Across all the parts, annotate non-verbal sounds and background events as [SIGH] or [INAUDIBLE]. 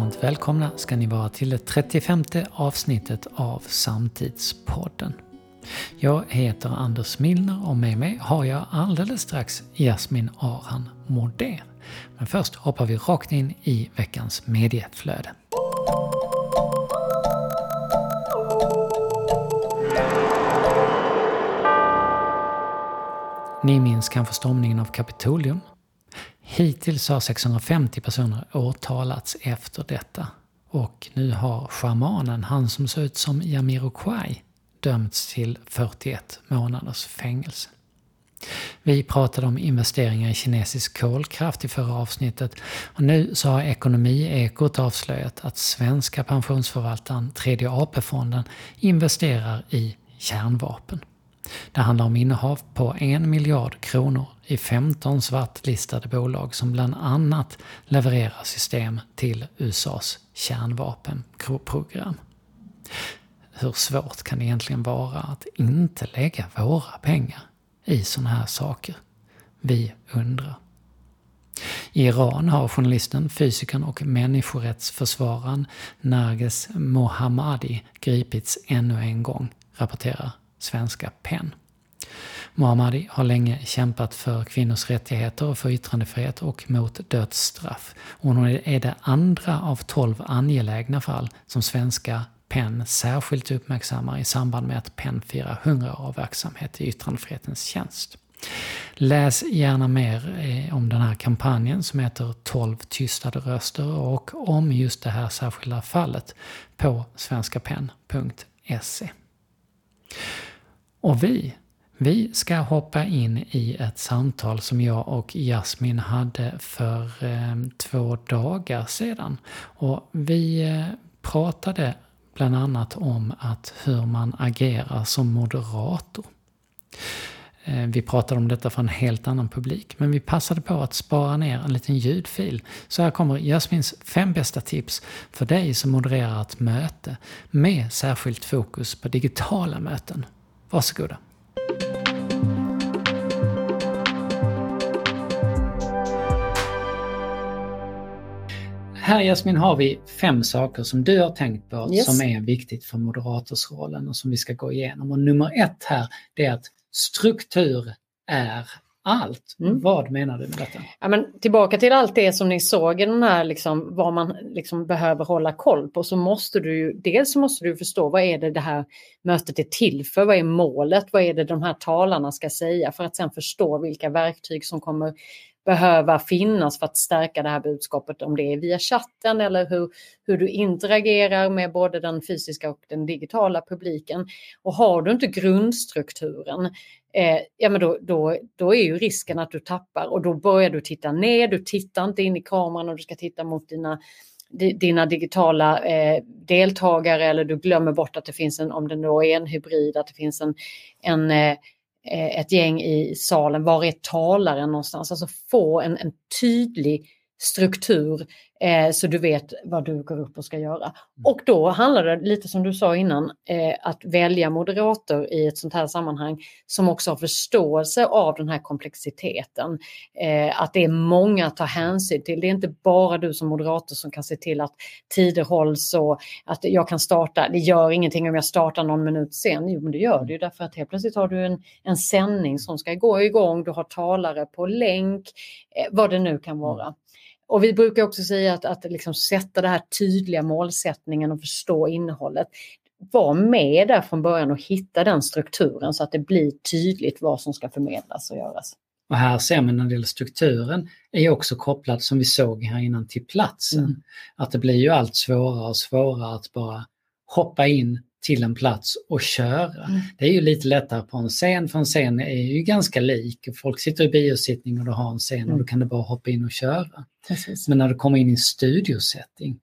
Varmt välkomna ska ni vara till det 35 avsnittet av Samtidspodden. Jag heter Anders Milner och med mig har jag alldeles strax Jasmin Arhan Moder. Men först hoppar vi rakt in i veckans medieflöde. Ni minns kanske stormningen av Kapitolium? Hittills har 650 personer åtalats efter detta. Och nu har shamanen, han som ser ut som Jamiroquai, dömts till 41 månaders fängelse. Vi pratade om investeringar i kinesisk kolkraft i förra avsnittet och nu så har Ekonomiekot avslöjat att svenska pensionsförvaltaren Tredje AP-fonden investerar i kärnvapen. Det handlar om innehav på en miljard kronor i 15 svartlistade bolag som bland annat levererar system till USAs kärnvapenprogram. Hur svårt kan det egentligen vara att inte lägga våra pengar i sådana här saker? Vi undrar. I Iran har journalisten, fysikern och människorättsförsvararen Narges Mohammadi gripits ännu en gång, rapporterar svenska PEN. Mohammadi har länge kämpat för kvinnors rättigheter och för yttrandefrihet och mot dödsstraff. Hon är det andra av tolv angelägna fall som svenska PEN särskilt uppmärksammar i samband med att PEN firar 100 år av verksamhet i yttrandefrihetens tjänst. Läs gärna mer eh, om den här kampanjen som heter 12 tystade röster och om just det här särskilda fallet på svenskapen.se. Och vi, vi ska hoppa in i ett samtal som jag och Jasmin hade för eh, två dagar sedan. Och vi eh, pratade bland annat om att hur man agerar som moderator. Eh, vi pratade om detta för en helt annan publik, men vi passade på att spara ner en liten ljudfil. Så här kommer Jasmins fem bästa tips för dig som modererar ett möte med särskilt fokus på digitala möten. Varsågoda. Här Jasmin har vi fem saker som du har tänkt på yes. som är viktigt för moderatorsrollen och som vi ska gå igenom. Och nummer ett här, det är att struktur är allt. Mm. Vad menar du med detta? Ja, men tillbaka till allt det som ni såg i den här, liksom, vad man liksom behöver hålla koll på, så måste du ju, dels måste du förstå vad är det det här mötet är till för, vad är målet, vad är det de här talarna ska säga, för att sen förstå vilka verktyg som kommer behöva finnas för att stärka det här budskapet, om det är via chatten eller hur, hur du interagerar med både den fysiska och den digitala publiken. Och har du inte grundstrukturen, eh, ja men då, då, då är ju risken att du tappar och då börjar du titta ner, du tittar inte in i kameran och du ska titta mot dina dina digitala eh, deltagare eller du glömmer bort att det finns en, om det då är en hybrid, att det finns en, en eh, Eh, ett gäng i salen, var är talaren någonstans? Alltså få en, en tydlig struktur eh, så du vet vad du går upp och ska göra. Mm. Och då handlar det lite som du sa innan, eh, att välja moderator i ett sånt här sammanhang som också har förståelse av den här komplexiteten. Eh, att det är många att ta hänsyn till. Det är inte bara du som moderator som kan se till att tider hålls och att jag kan starta. Det gör ingenting om jag startar någon minut sen. Jo, men det gör det ju därför att helt plötsligt har du en, en sändning som ska gå igång. Du har talare på länk, eh, vad det nu kan vara. Och vi brukar också säga att, att liksom sätta den här tydliga målsättningen och förstå innehållet. Var med där från början och hitta den strukturen så att det blir tydligt vad som ska förmedlas och göras. Och här ser man det gäller strukturen är också kopplad som vi såg här innan till platsen. Mm. Att det blir ju allt svårare och svårare att bara hoppa in till en plats och köra. Mm. Det är ju lite lättare på en scen, för en scen är ju ganska lik. Folk sitter i biosittning och du har en scen mm. och då kan du bara hoppa in och köra. Precis. Men när du kommer in i en studiosetting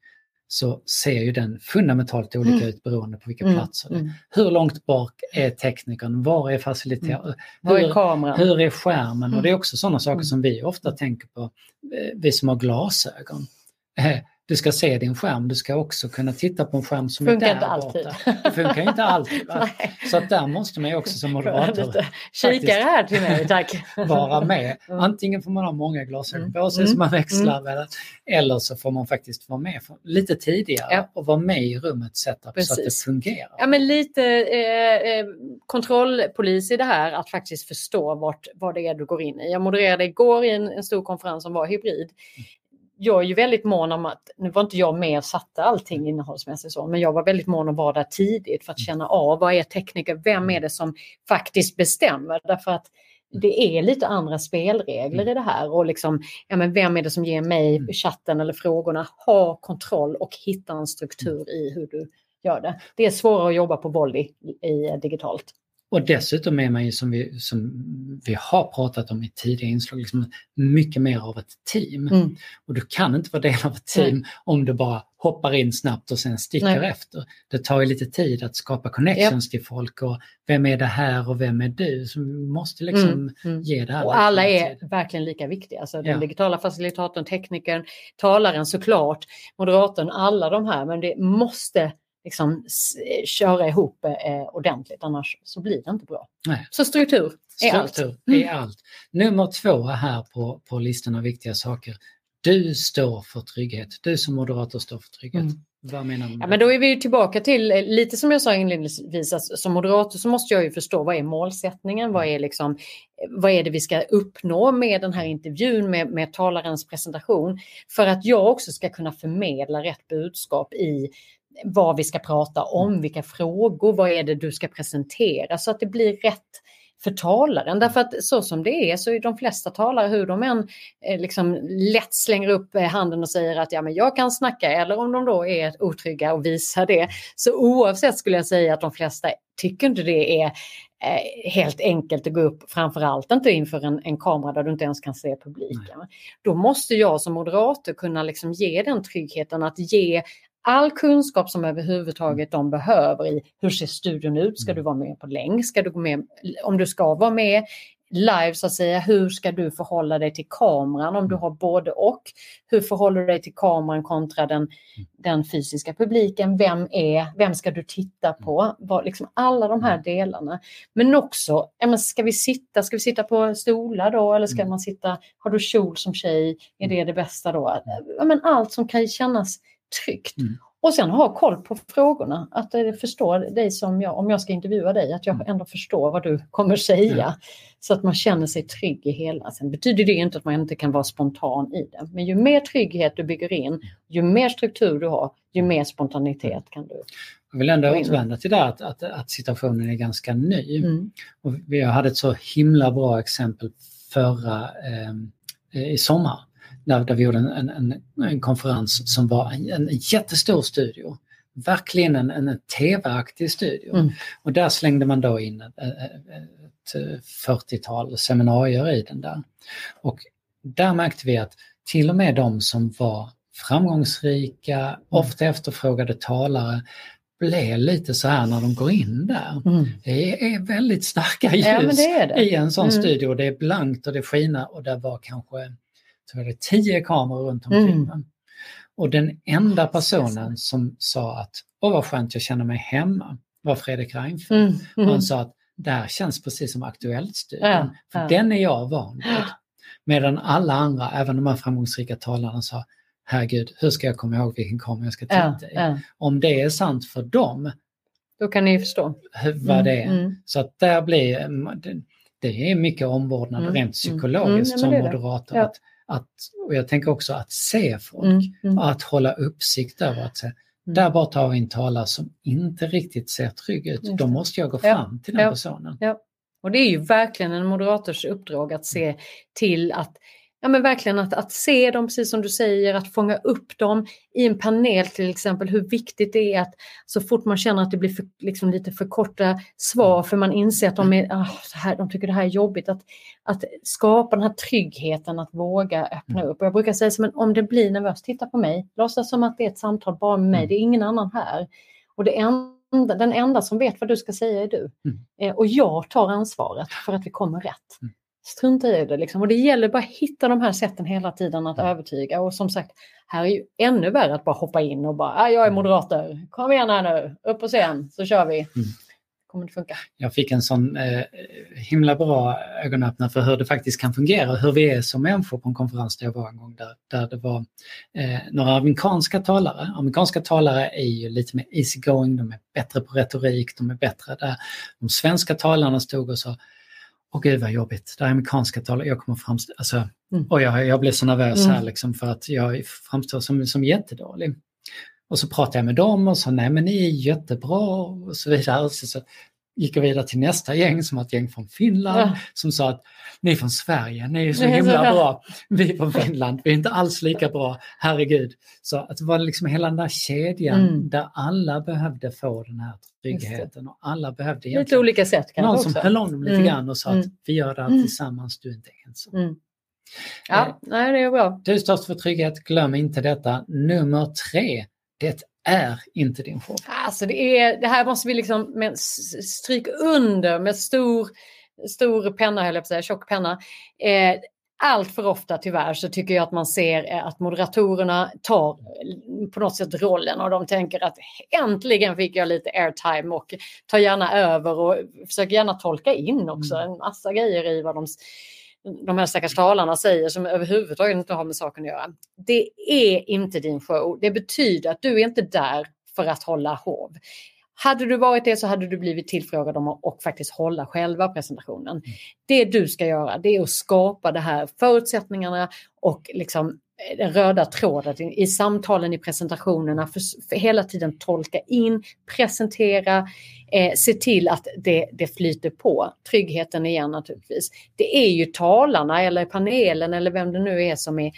så ser ju den fundamentalt olika mm. ut beroende på vilka mm. platser det är. Mm. Hur långt bak är teknikern? Var är faciliteten? Mm. Var är kameran? Hur är skärmen? Och det är också sådana saker som vi ofta tänker på, eh, vi som har glasögon. Du ska se din skärm, du ska också kunna titta på en skärm som Funkar är där inte alltid. borta. Det funkar inte alltid. [LAUGHS] Så att där måste man ju också som moderator Kikare här till mig, tack. vara med. [LAUGHS] Mm. Antingen får man ha många glasögon Mm. på sig Mm. som man växlar mellan, eller så får man faktiskt vara med lite tidigare Ja. och vara med i rummet setup så att det Precis. fungerar. Ja, men lite eh, eh, kontrollpolis i det här, att faktiskt förstå vart, vad det är du går in i. Jag modererade igår i en, en stor konferens som var hybrid. Jag är ju väldigt mån om att, nu var inte jag med och satte allting innehållsmässigt så, men jag var väldigt mån om att vara där tidigt för att känna av vad är tekniker, vem är det som faktiskt bestämmer? Därför att det är lite andra spelregler i det här och liksom, ja men vem är det som ger mig chatten eller frågorna? Ha kontroll och hitta en struktur i hur du gör det. Det är svårare att jobba på volley i, i digitalt. Och dessutom är man ju som vi, som vi har pratat om i tidigare inslag, liksom mycket mer av ett team. Mm. Och du kan inte vara del av ett team om du bara hoppar in snabbt och sen sticker Nej. efter. Det tar ju lite tid att skapa connections till folk och vem är det här och vem är du? Så vi måste liksom Mm, mm. ge det här Och alla är tid. verkligen lika viktiga. Alltså den Ja. digitala facilitatorn, teknikern, talaren såklart, moderatorn, alla de här. Men det måste liksom s- köra ihop eh, ordentligt, annars så blir det inte bra. Nej. Så struktur är allt. Struktur Mm. är allt. Nummer två här på, på listan av viktiga saker. Du står för trygghet. Du som moderator står för trygghet. Mm. Vad menar du? Ja, men då är vi tillbaka till, eh, lite som jag sa inledningsvis, att som moderator så måste jag ju förstå vad är målsättningen, vad är, liksom, eh, vad är det vi ska uppnå med den här intervjun, med, med talarens presentation, för att jag också ska kunna förmedla rätt budskap i vad vi ska prata om, vilka frågor, vad är det du ska presentera, så att det blir rätt för talaren. Därför att så som det är så är de flesta talare, hur de än eh, liksom lätt slänger upp eh, handen och säger att ja, men jag kan snacka, eller om de då är otrygga och visar det. Så oavsett skulle jag säga att de flesta tycker inte det är eh, helt enkelt att gå upp, framförallt inte inför en, en kamera där du inte ens kan se publiken. Då måste jag som moderator kunna liksom ge den tryggheten att ge all kunskap som överhuvudtaget de behöver i hur ser studion ut, ska du vara med på länk, ska du gå med, om du ska vara med live så att säga, hur ska du förhålla dig till kameran? Om du har både och? Hur förhåller du dig till kameran kontra den, den fysiska publiken? Vem är, vem ska du titta på? Vad, liksom alla de här delarna. Men också, men ska vi sitta, ska vi sitta på stolar då? Eller ska man sitta, har du kjol som tjej, är det det bästa då? Men allt som kan kännas tryggt. Mm. Och sen ha koll på frågorna, att förstå dig som jag, om jag ska intervjua dig, att jag ändå förstår vad du kommer säga. Ja. Så att man känner sig trygg i hela. Sen betyder det inte att man inte kan vara spontan i det. Men ju mer trygghet du bygger in, ju mer struktur du har, ju mer spontanitet kan du. Jag vill ändå återvända till det att, att, att situationen är ganska ny. Mm. Och vi hade ett så himla bra exempel förra eh, i sommar. Där, där vi gjorde en, en, en, en konferens som var en, en jättestor studio. Verkligen en, en tv-aktig studio. Mm. Och där slängde man då in ett, ett 40-tal seminarier i den där. Och där märkte vi att till och med de som var framgångsrika, ofta efterfrågade talare, blev lite så här när de går in där. Mm. Det är väldigt starka ljus Ja, det det. i en sån Mm. studio. Det är blankt och det skiner och det var kanske så var det tio kameror runt omkring. Mm. Och den enda personen som sa att åh vad skönt jag känner mig hemma var Fredrik Reinfeldt. Mm. Och Mm. han sa att det här känns precis som Aktuellt-studion. Ja, för ja. den är jag van vid. Medan alla andra, även de här framgångsrika talarna sa herregud, hur ska jag komma ihåg vilken kamera jag ska titta Ja, i? ja. Om det är sant för dem, Då kan ni förstå. vad det är. Mm. Så att där blir, det, det är mycket omvårdnad Mm, rent mm, psykologiskt mm, som moderator. Ja. Att, att, och jag tänker också att se folk, Mm. Mm. att hålla uppsikt över att säga, där bara tar vi en talare som inte riktigt ser trygg ut, då måste jag gå Ja, fram till den ja. personen. Och det är ju verkligen en moderators uppdrag att se till att Ja men verkligen att, att se dem, precis som du säger, att fånga upp dem i en panel till exempel, hur viktigt det är att så fort man känner att det blir för, liksom lite för korta svar för man inser att de, är, ah, här, de tycker det här är jobbigt, att, att skapa den här tryggheten att våga öppna upp. Och jag brukar säga men om det blir nervöst, titta på mig, låtsas som att det är ett samtal bara med mig, det är ingen annan här. Och det enda, den enda som vet vad du ska säga är du. Mm. Eh, och jag tar ansvaret för att vi kommer rätt. Mm. strunta i det. Liksom. Och det gäller bara att hitta de här sätten hela tiden att övertyga. Och som sagt, här är ju ännu värre att bara hoppa in och bara, ah, jag är moderater, kom igen här nu, upp på scen så kör vi. Mm kommer det funka. Jag fick en sån eh, himla bra ögonöppnare för hur det faktiskt kan fungera, hur vi är som människor på en konferens där jag var en gång där, där det var eh, några amerikanska talare. Amerikanska talare är ju lite mer easygoing, de är bättre på retorik, de är bättre där. De svenska talarna stod och sa Åh gud vad jobbigt, det är amerikanska talare, jag kommer framstå, alltså, mm. och jag, jag blev så nervös mm. här liksom för att jag framstår som, som jättedålig. Och så pratade jag med dem och sa nej men ni är jättebra och så vidare. Så, så gick jag vidare till nästa gäng som var ett gäng från Finland ja. som sa att ni är från Sverige, ni är så himla bra. Vi är från Finland, vi är inte alls lika bra, herregud. Så att det var liksom hela den där kedjan mm. där alla behövde få den här tryggheten och alla behövde Lite olika sätt kanske Någon som höll om dem lite mm. grann och sa att mm. vi gör det här mm. tillsammans, du är inte ensam. Mm. Ja, eh, nej, det är bra. Du står för trygghet, glöm inte detta. Nummer tre, det är inte din show. Alltså det, är, det här måste vi liksom med, stryka under med stor, stor penna, höll jag på att säga, tjock penna. Eh, allt för ofta tyvärr så tycker jag att man ser eh, att moderatorerna tar eh, på något sätt rollen och de tänker att äntligen fick jag lite airtime och tar gärna över och försöker gärna tolka in också mm. en massa grejer i vad de de här stackars talarna säger som överhuvudtaget inte har med saken att göra. Det är inte din show. Det betyder att du är inte där för att hålla hov. Hade du varit det så hade du blivit tillfrågad om att faktiskt hålla själva presentationen. Mm. Det du ska göra det är att skapa de här förutsättningarna och liksom Eh, den röda tråden i samtalen, i presentationerna, för, för hela tiden tolka in, presentera, eh, se till att det, det flyter på. Tryggheten igen naturligtvis. Det är ju talarna eller panelen eller vem det nu är som är,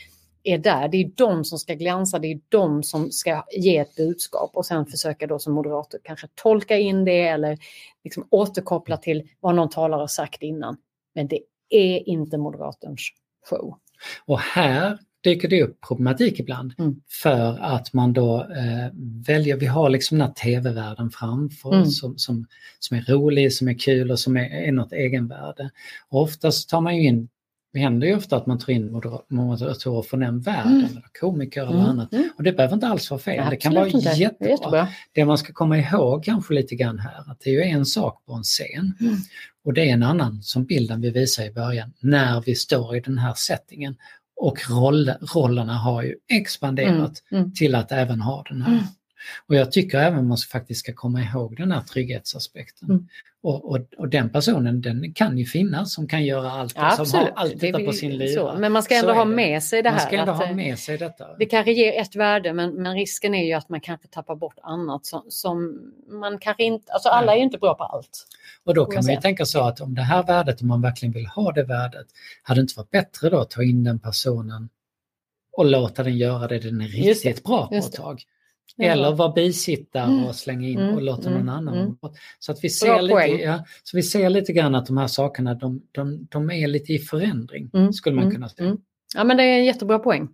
är där. Det är de som ska glänsa, det är de som ska ge ett budskap och sen försöka då som moderator kanske tolka in det eller liksom återkoppla till vad någon talare har sagt innan. Men det är inte moderatorns show. Och här dyker det upp problematik ibland mm. för att man då eh, väljer, vi har liksom den här tv-världen framför mm. som, som, som är rolig, som är kul och som är, är något egenvärde. Och oftast tar man ju in det händer ju ofta att man tar in moderatorer från den världen, mm. eller komiker eller mm. annat. Mm. Och det behöver inte alls vara fel, ja, det kan vara inte. jättebra. Det, jättebra. det man ska komma ihåg kanske lite grann här, att det är ju en sak på en scen mm. och det är en annan som bilden vi visar i början, när vi står i den här settingen och roll, rollerna har ju expanderat mm, mm. till att även ha den här. Och jag tycker även man faktiskt ska komma ihåg den här trygghetsaspekten. Mm. Och, och, och, den personen den kan ju finnas som kan göra allt, ja, som har allt detta på sin lyra. Men man ska ändå ha med sig det här. Man ska ändå ha med sig detta. Det kanske ger ett värde men, men risken är ju att man kanske tappar bort annat som, som man kanske inte, alltså alla är ju inte bra på allt. Och då kan man ju tänka så att om det här värdet, om man verkligen vill ha det värdet, hade det inte varit bättre då att ta in den personen och låta den göra det den är riktigt bra på ett tag. Eller vara bisittare och mm. slänga in och låta någon mm. annan. Mm. Så att vi ser, lite, ja, så vi ser lite grann att de här sakerna de, de, de är lite i förändring, mm. skulle man kunna säga. Ja men det är en jättebra poäng.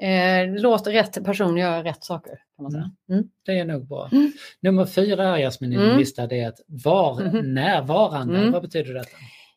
Eh, låt rätt person göra rätt saker. Kan man säga. Mm. Det är nog bra. Mm. Nummer fyra Jasmin i din mm. lista det är att var närvarande. Vad betyder detta?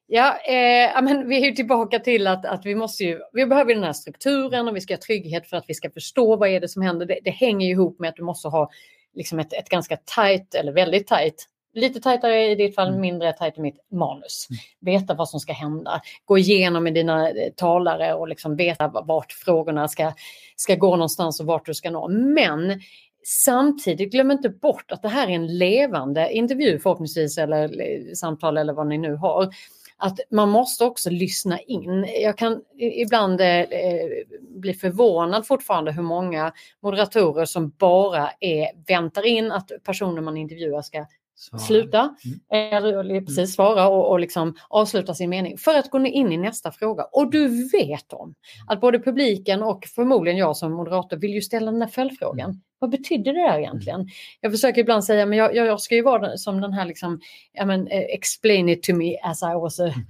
Ja, eh, men vi är ju tillbaka till att, att vi måste ju, vi behöver den här strukturen och vi ska ha trygghet för att vi ska förstå vad är det som händer. Det, det hänger ihop med att du måste ha liksom ett, ett ganska tajt eller väldigt tajt lite tajtare i ditt fall, mm. mindre tajt i mitt manus. Mm. Veta vad som ska hända. Gå igenom med dina eh, talare och liksom veta vart frågorna ska, ska gå någonstans och vart du ska nå. Men samtidigt, glöm inte bort att det här är en levande intervju förhoppningsvis eller eh, samtal eller vad ni nu har att man måste också lyssna in. Jag kan ibland eh, eh, bli förvånad fortfarande hur många moderatorer som bara är, väntar in att personer man intervjuar ska Svara. sluta, mm. eller precis svara och, och liksom avsluta sin mening för att gå in i nästa fråga. Och du vet om att både publiken och förmodligen jag som moderator vill ju ställa den där följdfrågan. Mm. Vad betyder det där egentligen? Mm. Jag försöker ibland säga, men jag, jag ska ju vara som den här liksom, I mean, eh, explain it to me as I was a mm.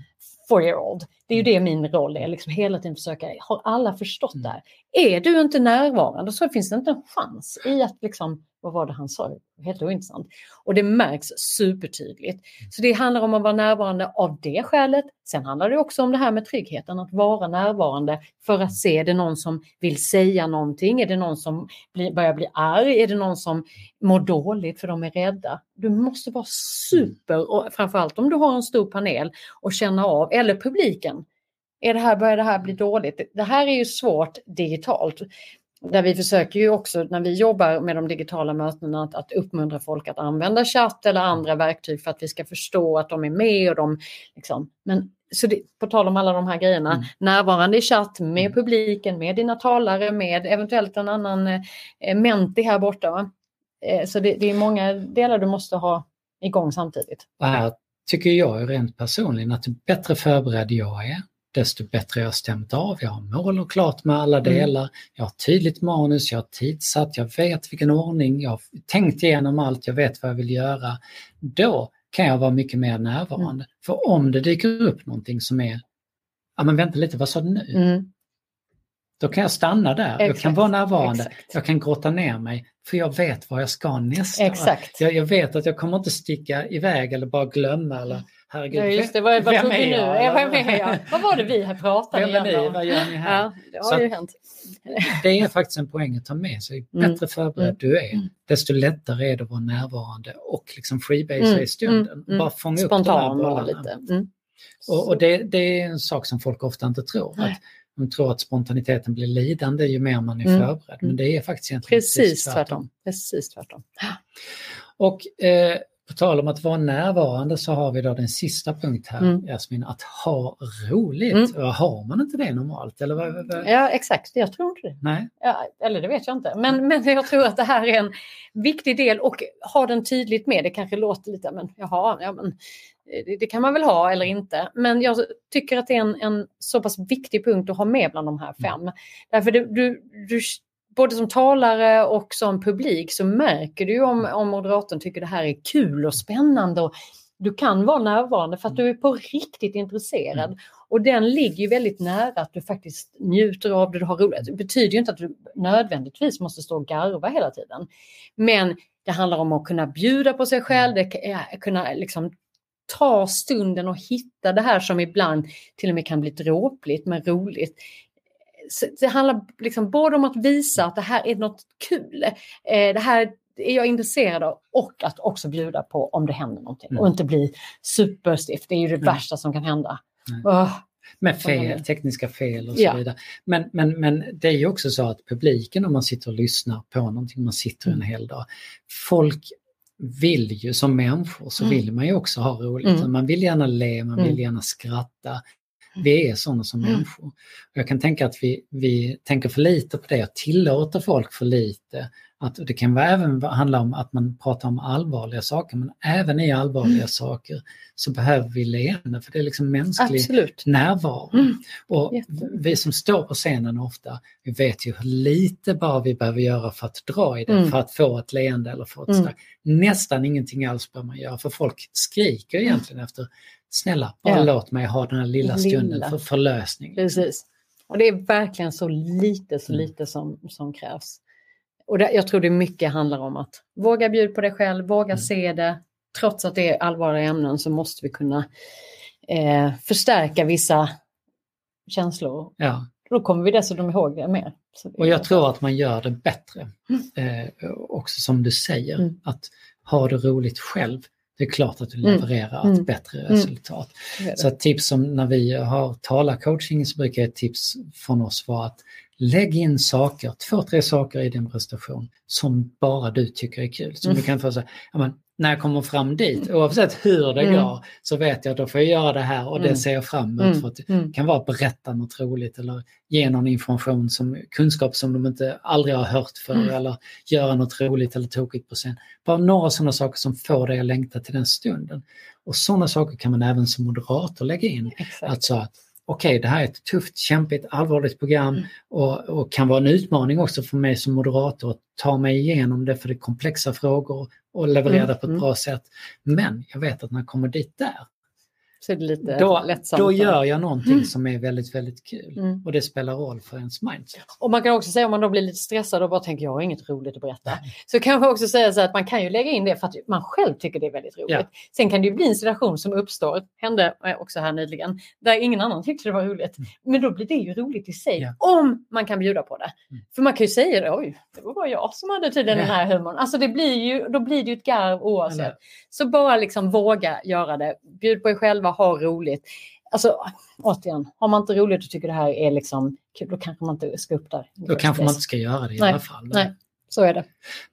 four-year-old. Det är ju det min roll är, liksom hela tiden försöka, har alla förstått det här? Är du inte närvarande så finns det inte en chans i att liksom vad var det han sa? Helt ointressant. Och det märks supertydligt. Så det handlar om att vara närvarande av det skälet. Sen handlar det också om det här med tryggheten, att vara närvarande för att se, är det någon som vill säga någonting? Är det någon som börjar bli arg? Är det någon som mår dåligt för de är rädda? Du måste vara super, och framförallt om du har en stor panel och känna av, eller publiken. Är det här, börjar det här bli dåligt? Det här är ju svårt digitalt. Där vi försöker ju också när vi jobbar med de digitala mötena att, att uppmuntra folk att använda chatt eller andra verktyg för att vi ska förstå att de är med och de liksom, men så det, på tal om alla de här grejerna, mm. närvarande i chatt med mm. publiken, med dina talare, med eventuellt en annan eh, menti här borta. Eh, så det, det, är många delar du måste ha igång samtidigt. Och här tycker jag rent personligen att bättre förberedd jag är, desto bättre jag stämt av. Jag har mål och klart med alla mm. delar. Mm. Jag har tydligt manus, jag har tidsatt, jag vet vilken ordning, jag har tänkt igenom allt, jag vet vad jag vill göra. Då kan jag vara mycket mer närvarande. Mm. För om det dyker upp någonting som är, ja men vänta lite, vad sa du nu? Mm. Då kan jag stanna där, Exakt. jag kan vara närvarande, Exakt. jag kan grotta ner mig för jag vet var jag ska nästa. Exakt. Jag, jag, vet att jag kommer inte sticka iväg eller bara glömma eller herregud, ja, just det, vad, vad vem är jag? Nu? Ja, vem är jag? Vad var det vi här pratade vem är ni? Vad gör ni här? Ja, det har ju hänt. Det är faktiskt en poäng att ta med sig. Ju mm. bättre förberedd mm. du är, mm. desto lättare är det att vara närvarande och liksom freebase mm. i stunden. Mm. Bara fånga Spontan upp de här lite. Mm. Och, och det, det, är en sak som folk ofta inte tror. Att de tror att spontaniteten blir lidande ju mer man är förberedd. Men det är faktiskt egentligen precis, precis tvärtom. tvärtom. Precis tvärtom. Och eh, på tal om att vara närvarande så har vi då den sista punkt här, mm. Jasmin, att ha roligt. Mm. Har man inte det normalt? Eller vad, vad? Ja exakt, jag tror inte det. Nej. Ja, eller det vet jag inte. Men, men jag tror att det här är en viktig del och ha den tydligt med. Det kanske låter lite, men jaha, ja, men, det, det kan man väl ha eller inte. Men jag tycker att det är en, en så pass viktig punkt att ha med bland de här fem. Mm. Därför du, du, du både som talare och som publik så märker du om, om moderatorn tycker det här är kul och spännande. Och du kan vara närvarande för att du är på riktigt intresserad. Mm. Och den ligger väldigt nära att du faktiskt njuter av det, du har roligt. Det betyder ju inte att du nödvändigtvis måste stå och garva hela tiden. Men det handlar om att kunna bjuda på sig själv, det, kunna liksom ta stunden och hitta det här som ibland till och med kan bli dråpligt men roligt det handlar liksom både om att visa att det här är något kul. Eh, det här är jag intresserad av och att också bjuda på om det händer någonting mm. och inte bli superstift. Det är ju det mm. värsta som kan hända. Oh. Med fel, tekniska fel och så ja. vidare. Men, men, men det är ju också så att publiken om man sitter och lyssnar på någonting, man sitter en mm. hel dag. Folk vill ju som människor så mm. vill man ju också ha roligt. Mm. Man vill gärna le, man vill mm. gärna skratta. Vi är sådana som mm. människor. Jag kan tänka att vi, vi tänker för lite på det och tillåter folk för lite. Att det kan även handla om att man pratar om allvarliga saker men även i allvarliga mm. saker så behöver vi leende för det är liksom mänsklig Absolut. närvaro. Mm. Och vi som står på scenen ofta, vi vet ju hur lite bara vi behöver göra för att dra i det, mm. för att få ett leende eller få ett mm. Nästan ingenting alls behöver man göra för folk skriker egentligen efter snälla, bara ja. låt mig ha den här lilla stunden lilla. för förlösning. Precis. Och det är verkligen så lite, så mm. lite som, som krävs. Och det, jag tror det mycket handlar om att våga bjuda på dig själv, våga mm. se det. Trots att det är allvarliga ämnen så måste vi kunna eh, förstärka vissa känslor. Ja. Då kommer vi dessutom ihåg det mer. Och jag tror att man gör det bättre. Mm. Eh, också som du säger, mm. att ha det roligt själv det är klart att du mm. levererar mm. ett bättre mm. resultat. Så ett tips som när vi har talarcoaching så brukar ett tips från oss vara att lägg in saker, två, tre saker i din prestation som bara du tycker är kul. Som du kan få säga, när jag kommer fram dit, oavsett hur det mm. går, så vet jag att då får jag göra det här och det mm. ser jag fram emot. Mm. För det mm. kan vara att berätta något roligt eller ge någon information, som, kunskap som de inte aldrig har hört för mm. eller göra något roligt eller tokigt på scen. Bara några sådana saker som får dig att längta till den stunden. Och sådana saker kan man även som moderator lägga in. Exakt. Alltså att okej, okay, det här är ett tufft, kämpigt, allvarligt program mm. och, och, kan vara en utmaning också för mig som moderator att ta mig igenom det för det är komplexa frågor och leverera mm. det på ett mm. bra sätt. Men jag vet att när jag kommer dit där, Så är det lite Då, lättsamt. då gör jag någonting som är väldigt, väldigt kul. Mm. Och det spelar roll för ens mindset. Och man kan också säga om man då blir lite stressad och bara tänker jag har inget roligt att berätta. Så kanske också säga så att man kan ju lägga in det för att man själv tycker det är väldigt roligt. Ja. Sen kan det ju bli en situation som uppstår, hände också här nyligen, där ingen annan tyckte det var roligt. Men då blir det ju roligt i sig Ja. om man kan bjuda på det. Mm. För man kan ju säga det, oj, det var bara jag som hade tydligen den här humorn. Alltså det blir ju, då blir det ju ett garv oavsett. Eller- Så bara liksom våga göra det. Bjud på er själva, ha roligt. Alltså återigen, har man inte roligt och tycker det här är liksom kul, då kanske man inte ska upp där. Då kanske man inte ska göra det i Nej, alla fall. nej. Så är det.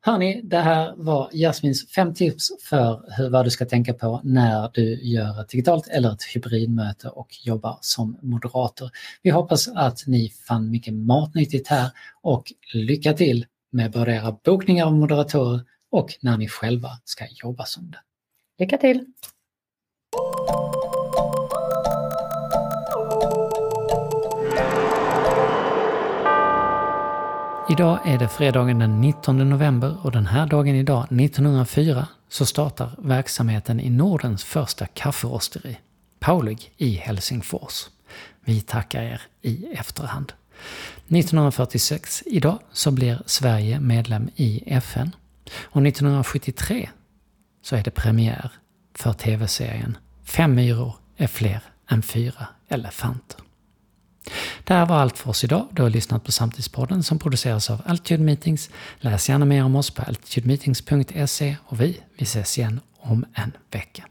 Hörni, det här var Jasmins fem tips för hur, vad du ska tänka på när du gör ett digitalt eller ett hybridmöte och jobbar som moderator. Vi hoppas att ni fann mycket matnyttigt här och lycka till med både era bokningar av moderatorer och när ni själva ska jobba som det. Lycka till! Idag är det fredagen den 19 november och den här dagen idag, 1904, så startar verksamheten i Nordens första kafferosteri, Paulig i Helsingfors. Vi tackar er i efterhand. 1946, idag, så blir Sverige medlem i FN. Och 1973 så är det premiär för tv-serien Fem myror är fler än fyra elefanter. Det här var allt för oss idag. Du har lyssnat på Samtidspodden som produceras av Altitude Meetings. Läs gärna mer om oss på altitudemeetings.se och vi, vi ses igen om en vecka.